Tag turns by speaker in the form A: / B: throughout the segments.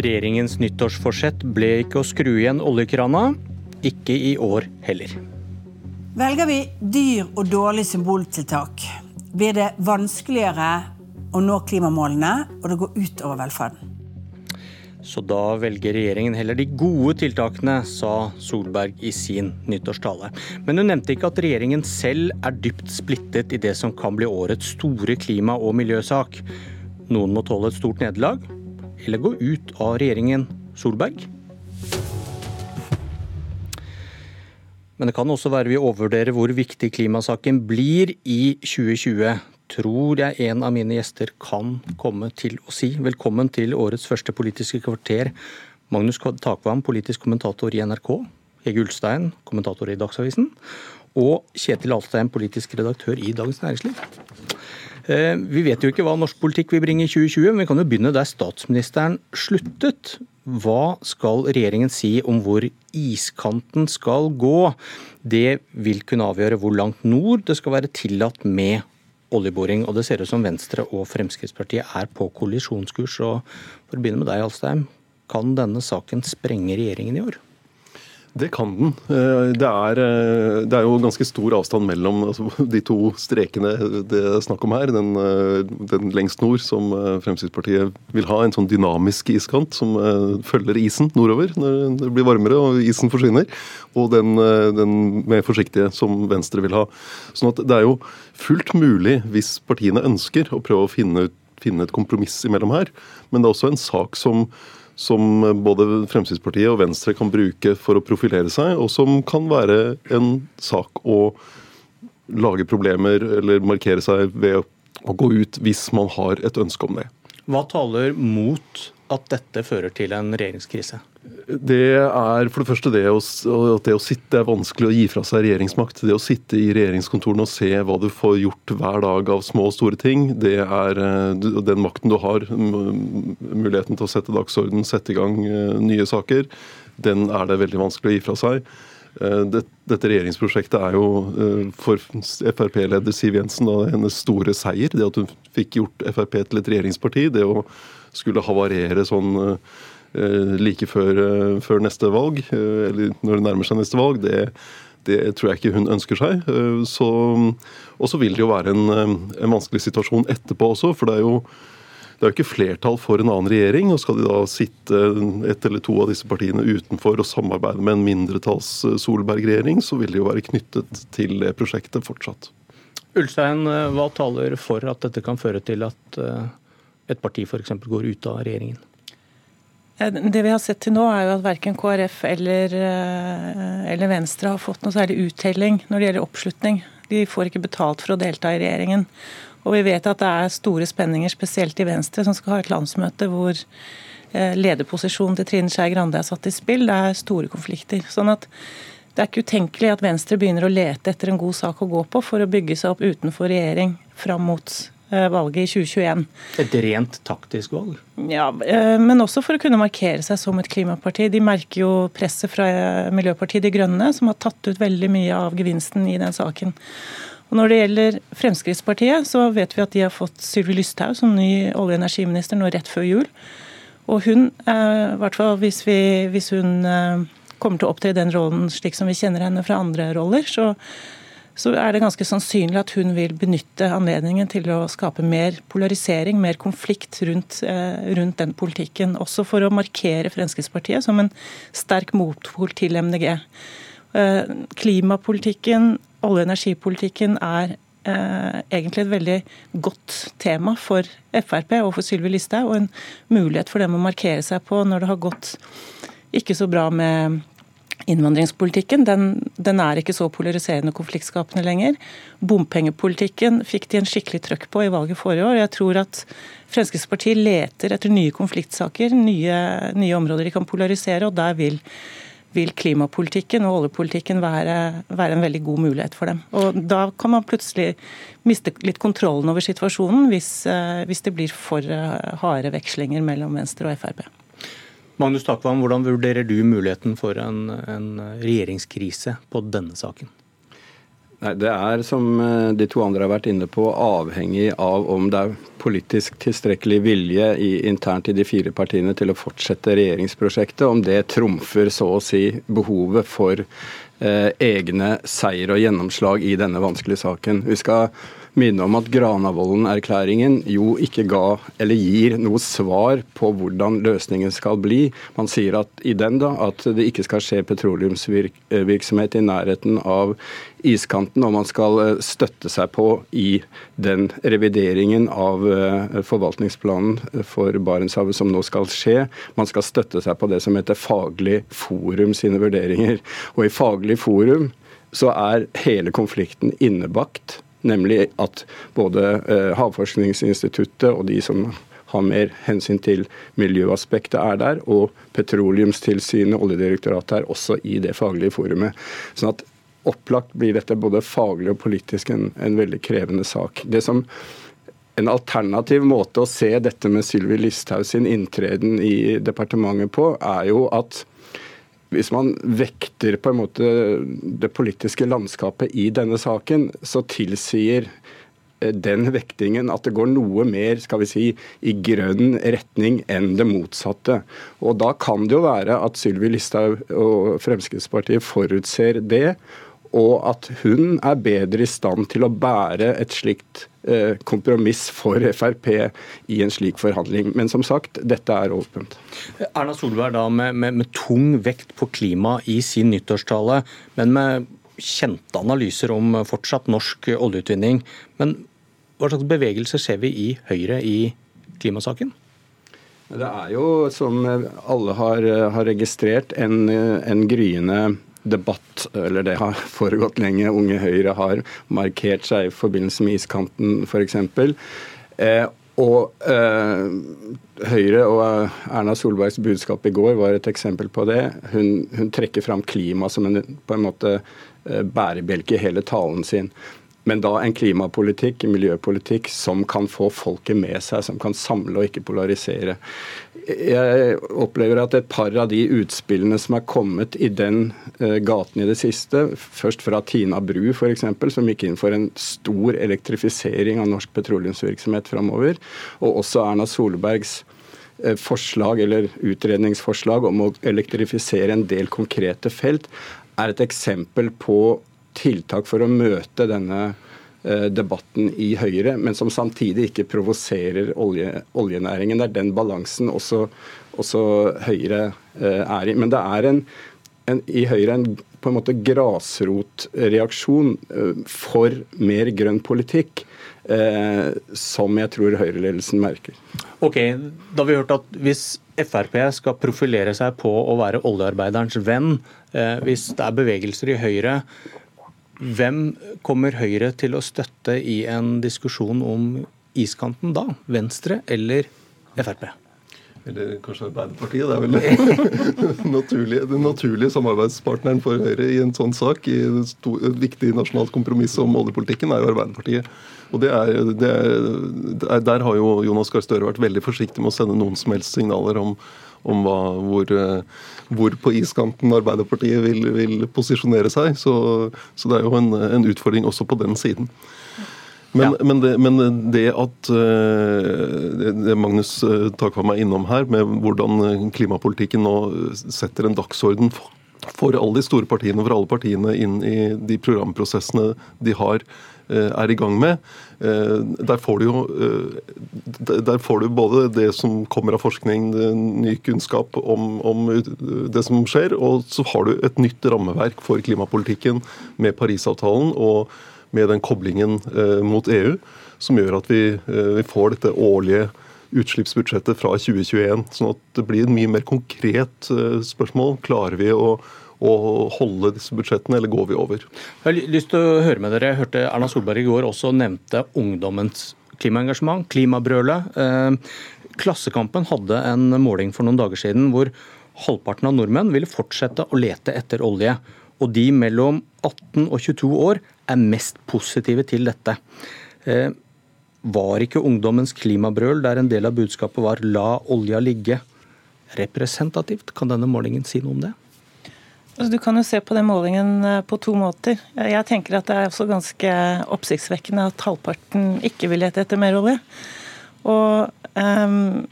A: Regjeringens nyttårsforsett ble ikke å skru igjen oljekrana. Ikke i år heller.
B: Velger vi dyr og dårlig symboltiltak, blir det vanskeligere å nå klimamålene, og det går ut over velferden.
A: Så da velger regjeringen heller de gode tiltakene, sa Solberg i sin nyttårstale. Men hun nevnte ikke at regjeringen selv er dypt splittet i det som kan bli årets store klima- og miljøsak. Noen må tåle et stort nederlag, eller gå ut av regjeringen Solberg. Men det kan også være vi overvurderer hvor viktig klimasaken blir i 2020 tror jeg en av mine gjester kan komme til å si. Velkommen til årets første Politiske kvarter. Magnus Takvam, politisk kommentator i NRK. Hege Ulstein, kommentator i Dagsavisen. Og Kjetil Alstein, politisk redaktør i Dagens Næringsliv. Eh, vi vet jo ikke hva norsk politikk vil bringe i 2020, men vi kan jo begynne der statsministeren sluttet. Hva skal regjeringen si om hvor iskanten skal gå? Det vil kunne avgjøre hvor langt nord det skal være tillatt med oljeboring. Og det ser ut som Venstre og Fremskrittspartiet er på kollisjonskurs. Og for å begynne med deg, Alstein. Kan denne saken sprenge regjeringen i år?
C: Det kan den. Eh, det er, eh, det er, jo ganske stor avstand mellom altså, de to strekene det er snakk om her. Den, eh, den, lengst nord, som Fremskrittspartiet vil ha, en sånn dynamisk iskant som følger isen nordover når det blir varmere og isen forsvinner. Og den, den mer forsiktige som Venstre vil ha. Sånn at det er jo fullt mulig, hvis partiene ønsker, å prøve å finne, finne et kompromiss imellom her. Men det er også en sak som som både Fremskrittspartiet og Venstre kan bruke for å profilere seg, og som kan være en sak å lage problemer eller markere seg ved å gå ut hvis man har et ønske om det.
A: Hva taler mot at dette fører til en regjeringskrise?
C: Det er for det første det å, det å sitte er vanskelig å gi fra seg regjeringsmakt. Det å sitte i regjeringskontorene og se hva du får gjort hver dag av små og store ting, det er eh, den makten du har, muligheten til å sette dagsorden, sette i gang eh, nye saker, den er det veldig vanskelig å gi fra seg. Eh, dette regjeringsprosjektet er jo for Frp-leder Siv Jensen da, hennes store seier. Det at hun fikk gjort Frp til et regjeringsparti. Det å skulle havarere sånn Eh, like før, eh, før, neste valg, eh, eller når det nærmer seg neste valg, det, det tror jeg ikke hun ønsker seg. Så, og så vil det jo være en, en, vanskelig situasjon etterpå også, for det er jo det er jo ikke flertall for en annen regjering. og Skal de da sitte ett eller to av disse partiene utenfor og samarbeide med en mindretalls Solberg-regjering, så vil de jo være knyttet til det prosjektet fortsatt.
A: Ulstein, hva taler for at dette kan føre til at et parti f.eks. går ut av regjeringen?
D: Det vi har sett til nå, er jo at verken KrF eller, eh, eller, Venstre har fått noe særlig uttelling når det gjelder oppslutning. De får ikke betalt for å delta i regjeringen. Og vi vet at det er store spenninger, spesielt i Venstre, som skal ha et landsmøte hvor eh, lederposisjonen til Trine Skei Grande er satt i spill. Det er store konflikter. Sånn at det er ikke utenkelig at Venstre begynner å lete etter en god sak å gå på for å bygge seg opp utenfor regjering fram mot valget i 2021.
A: Et rent taktisk valg?
D: Ja, eh, men også for å kunne markere seg som et klimaparti. De merker jo presset fra Miljøpartiet De Grønne, som har tatt ut veldig mye av gevinsten i den saken. Og Når det gjelder Fremskrittspartiet, så vet vi at de har fått Sylvi Lysthaug som ny olje- og energiminister nå rett før jul. Og hun, eh, i hvert fall hvis, vi, hvis hun kommer til å opptre i den rollen slik som vi kjenner henne fra andre roller, så så er det ganske sannsynlig at hun vil benytte anledningen til å skape mer polarisering, mer konflikt rundt, eh, rundt den politikken. Også for å markere Fremskrittspartiet som en sterk motpol til MDG. Eh, klimapolitikken, olje- og energipolitikken er eh, egentlig et veldig godt tema for Frp og for Sylvi Listhaug, og en mulighet for dem å markere seg på når det har gått ikke så bra med Innvandringspolitikken den, den, er ikke så polariserende konfliktskapende lenger. Bompengepolitikken fikk de en skikkelig trøkk på i valget forrige år. Jeg tror at Fremskrittspartiet leter etter nye konfliktsaker, nye, nye områder de kan polarisere, og der vil, vil klimapolitikken og oljepolitikken være, være, en veldig god mulighet for dem. Og Da kan man plutselig miste litt kontrollen over situasjonen hvis, eh, hvis det blir for eh, harde vekslinger mellom Venstre og Frp.
A: Magnus Takvam, hvordan vurderer du muligheten for en, en regjeringskrise på denne saken?
E: Nei, Det er, som eh, de to andre har vært inne på, avhengig av om det er politisk tilstrekkelig vilje i, internt i de fire partiene til å fortsette regjeringsprosjektet. Om det trumfer så å si behovet for eh, egne seier og gjennomslag i denne vanskelige saken. Vi skal minne om at Granavolden-erklæringen jo ikke ga eller gir noe svar på hvordan løsningen skal bli. Man sier at i den da, at det ikke skal skje petroleumsvirksomhet i nærheten av iskanten, og man skal eh, støtte seg på i den revideringen av eh, forvaltningsplanen for Barentshavet som nå skal skje. Man skal støtte seg på det som heter Faglig forum sine vurderinger. Og i Faglig forum så er hele konflikten innebakt Nemlig at både eh, Havforskningsinstituttet og de som har mer hensyn til miljøaspektet er der, og Petroleumstilsynet og Oljedirektoratet er også i det faglige forumet. Sånn at opplagt blir dette både faglig og politisk en, en veldig krevende sak. Det som en alternativ måte å se dette med Sylvi Listhaug sin inntreden i departementet på, er jo at hvis man vekter på en måte det politiske landskapet i denne saken, så tilsier eh, den vektingen at det går noe mer skal vi si, i grønn retning enn det motsatte. Og Da kan det jo være at Sylvi Listhaug og Fremskrittspartiet forutser det, og at hun er bedre i stand til å bære et slikt kompromiss for Frp i en slik forhandling. Men som sagt, dette er åpent.
A: Erna Solberg da med, med, med tung vekt på klima i sin nyttårstale, men med kjente analyser om fortsatt norsk oljeutvinning. Men hva slags bevegelser ser vi i Høyre i klimasaken?
E: Det er jo, som alle har, har registrert, en, en gryende debatt, eller det har foregått lenge. Unge Høyre har markert seg i forbindelse med iskanten f.eks. Eh, og eh, Høyre og Erna Solbergs budskap i går var et eksempel på det. Hun, hun trekker fram klima som en, på en måte eh, bærebjelke i hele talen sin. Men da en klimapolitikk, en miljøpolitikk, som kan få folket med seg, som kan samle og ikke polarisere. Jeg opplever at et par av de utspillene som er kommet i den uh, gaten i det siste, først fra Tina Bru f.eks., som gikk inn for en stor elektrifisering av norsk petroleumsvirksomhet framover, og også Erna Solbergs uh, forslag eller utredningsforslag om å elektrifisere en del konkrete felt, er et eksempel på tiltak for å møte denne eh, debatten i Høyre, men som samtidig ikke provoserer olje, oljenæringen. Det er den balansen også, også Høyre eh, er i. Men det er en, en, i Høyre en på en måte grasrotreaksjon eh, for mer grønn politikk. Eh, som jeg tror Høyre-ledelsen merker.
A: Ok, Da har vi hørt at hvis Frp skal profilere seg på å være oljearbeiderens venn, eh, hvis det er bevegelser i Høyre hvem kommer Høyre til å støtte i en diskusjon om iskanten da? Venstre eller Frp?
C: Eller kanskje Arbeiderpartiet. Det er vel den naturlige, naturlige samarbeidspartneren for Høyre i en sånn sak. I et viktig nasjonalt kompromiss om oljepolitikken er jo Arbeiderpartiet. Og det er, det er, Der har jo Jonas Gahr Støre vært veldig forsiktig med å sende noen som helst signaler om, om hva, hvor, hvor, på iskanten Arbeiderpartiet vil, vil posisjonere seg. Så, så, det er jo en, en, utfordring også på den siden. Men, ja. men, det, men det, at eh, det Magnus eh, Takvam er innom her, med hvordan klimapolitikken nå setter en dagsorden for, for alle de store partiene, for alle partiene inn i de programprosessene de har Eh, er i gang med. Eh, der får, du jo, eh, der får du både det som kommer av forskning, ny kunnskap om, om, det som skjer, og så har du et nytt rammeverk for klimapolitikken med Parisavtalen og med den koblingen mot EU, som gjør at vi, vi får dette årlige utslippsbudsjettet fra 2021. Sånn at det blir et mye mer konkret spørsmål. Klarer vi å og holde disse budsjettene, eller går vi over?
A: Jeg har lyst til å høre med dere. Jeg hørte Erna Solberg i går også nevnte ungdommens klimaengasjement, klimabrølet. Eh, Klassekampen hadde en måling for noen dager siden hvor halvparten av nordmenn ville fortsette å lete etter olje. Og de mellom 18 og 22 år er mest positive til dette. Var ikke ungdommens klimabrøl, der en del av budskapet var 'la olja ligge', representativt? Kan denne målingen si noe om det?
D: Altså, du kan jo se på den målingen eh, på to måter. Jeg tenker at det er også ganske oppsiktsvekkende at halvparten ikke vil lete etter mer olje. Og um,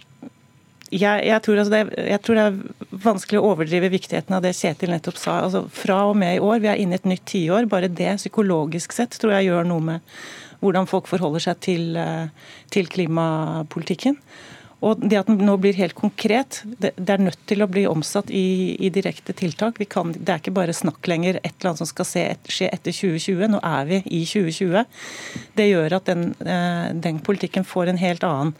D: jeg, jeg, tror altså det, jeg, tror det, er vanskelig å overdrive viktigheten av det Kjetil nettopp sa. Altså, fra og med i år, vi er inne i et nytt tiår. Bare det psykologisk sett tror jeg gjør noe med hvordan folk forholder seg til, eh, til klimapolitikken. Og det at den nå blir helt konkret, det, det er nødt til å bli omsatt i, i direkte tiltak. Kan, det er ikke bare snakk lenger, et eller annet som skal et, skje etter 2020. Nå er vi i 2020. Det gjør at den, eh, den politikken får en helt annen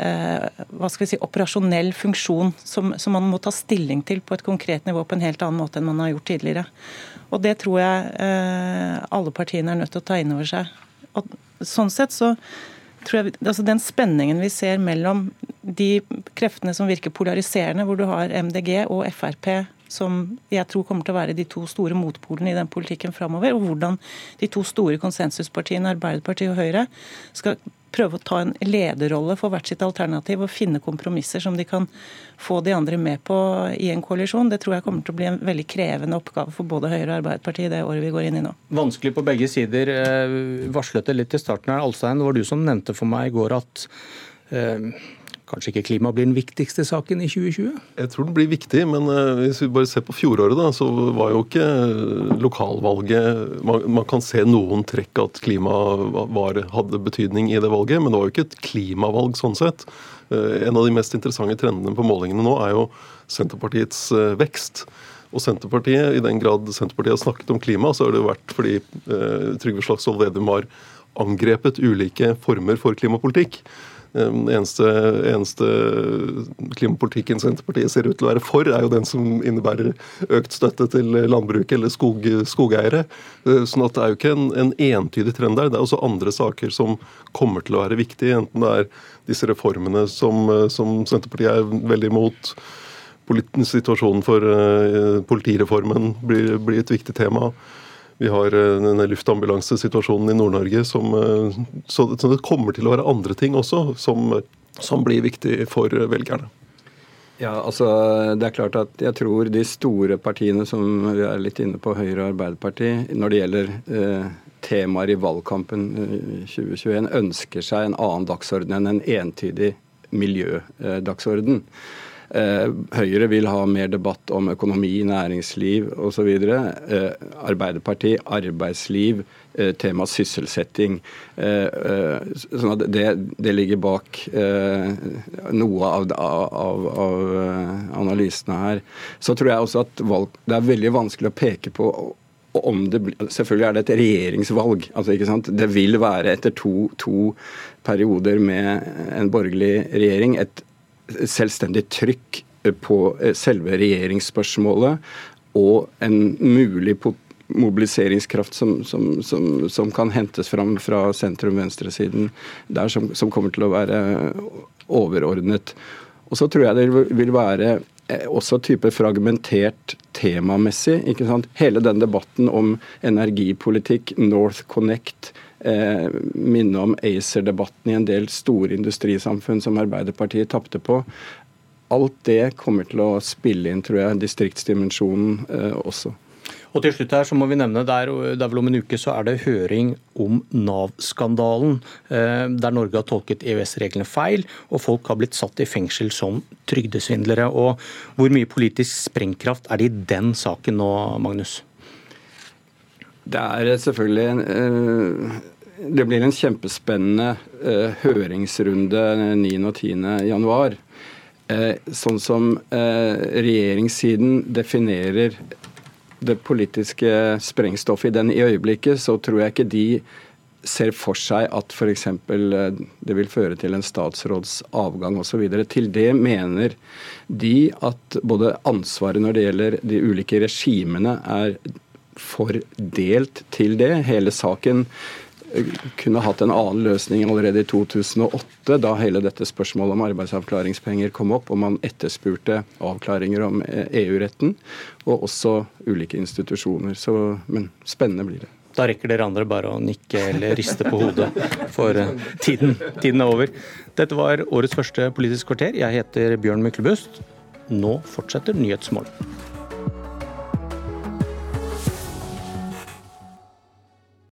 D: eh, hva skal vi si, operasjonell funksjon som, som, man må ta stilling til på et konkret nivå på en helt annen måte enn man har gjort tidligere. Og Det tror jeg alle partiene er nødt til å ta inn over seg. Og sånn sett så tror jeg, altså Den spenningen vi ser mellom de kreftene som virker polariserende, hvor du har MDG og Frp som jeg tror kommer til å være de to store motpolene i den politikken framover, og hvordan de to store konsensuspartiene, Arbeiderpartiet og Høyre, skal prøve å ta en lederrolle for hvert sitt alternativ og finne kompromisser som de kan få de andre med på i en koalisjon. Det tror jeg kommer til å bli en veldig krevende oppgave for både Høyre og Arbeiderpartiet det året vi går inn i nå.
A: Vanskelig på begge sider. Eh, varslet det litt i starten her, Alstein. Det var du som nevnte for meg i går at eh, Kanskje ikke klima blir den viktigste saken i 2020?
C: Jeg tror den blir viktig, men uh, hvis vi bare ser på fjoråret, da, så var jo ikke lokalvalget man, man, kan se noen trekk at klima var, hadde betydning i det valget, men det var jo ikke et klimavalg sånn sett. Uh, en av de mest interessante trendene på målingene nå er jo Senterpartiets uh, vekst. Og Senterpartiet, I den grad Senterpartiet har snakket om klima, så har det jo vært fordi Trygve Slagsvold Vedum har angrepet ulike former for klimapolitikk. Den eneste, eneste, klimapolitikken Senterpartiet ser ut til å være for, er jo den som innebærer økt støtte til landbruket eller skog, skogeiere. Eh, sånn at det er jo ikke en, en, entydig trend der. Det er også andre saker som kommer til å være viktige, enten det er disse reformene som, som Senterpartiet er veldig imot. Situasjonen for uh, politireformen blir, blir et viktig tema. Vi har eh, denne luftambulansesituasjonen i Nord-Norge. Eh, så, det kommer til å være andre ting også som, som blir viktig for velgerne.
E: Ja, altså det er klart at Jeg tror de store partiene som vi er litt inne på, Høyre og Arbeiderpartiet, når det gjelder eh, temaer i valgkampen 2021, eh, ønsker seg en annen dagsorden enn en entydig miljødagsorden. Eh, Høyre vil ha mer debatt om økonomi, næringsliv osv. Eh, Arbeiderpartiet arbeidsliv, eh, tema sysselsetting. Sånn at det, det ligger bak noe av, av, av, analysene her. Så tror jeg også at valg, det er veldig vanskelig å peke på det, selvfølgelig er det et regjeringsvalg. altså? Det vil være etter to, to perioder med en borgerlig regjering et selvstendig trykk på eh, selve regjeringsspørsmålet og en mulig mobiliseringskraft som, som, som, som kan hentes fram fra sentrum-venstresiden der, som, kommer til å være overordnet. Og så tror jeg det vil være eh, også type fragmentert temamessig. ikke sant? Hele den debatten om energipolitikk, North Connect, eh, minne om ACER-debatten i en del store industrisamfunn som Arbeiderpartiet tapte på. Alt det kommer til å spille inn, tror jeg, distriktsdimensjonen eh, også.
A: Og til slutt her så må vi nevne, der, der vel Om en uke så er det høring om Nav-skandalen, eh, der Norge har tolket EØS-reglene feil, og folk har blitt satt i fengsel som trygdesvindlere. Og Hvor mye politisk sprengkraft er det i den saken nå, Magnus?
E: Det er selvfølgelig en, eh, det blir en kjempespennende uh, høringsrunde 9. og 10. januar. Uh, sånn som uh, regjeringssiden definerer det politiske sprengstoffet i den i øyeblikket, så tror jeg ikke de ser for seg at f.eks. det vil føre til en statsråds avgang osv. Til det mener de at både ansvaret når det gjelder de ulike regimene, er fordelt til det. Hele saken kunne hatt en annen løsning allerede i 2008, da hele dette spørsmålet om arbeidsavklaringspenger kom opp, og man etterspurte avklaringer om EU-retten, og også ulike institusjoner. Så, men spennende blir det.
A: Da rekker dere andre bare å nikke eller riste på hodet, for eh, tiden, tiden er over. Dette var årets første Politisk kvarter. Jeg heter Bjørn Myklebust. Nå fortsetter Nyhetsmorgen.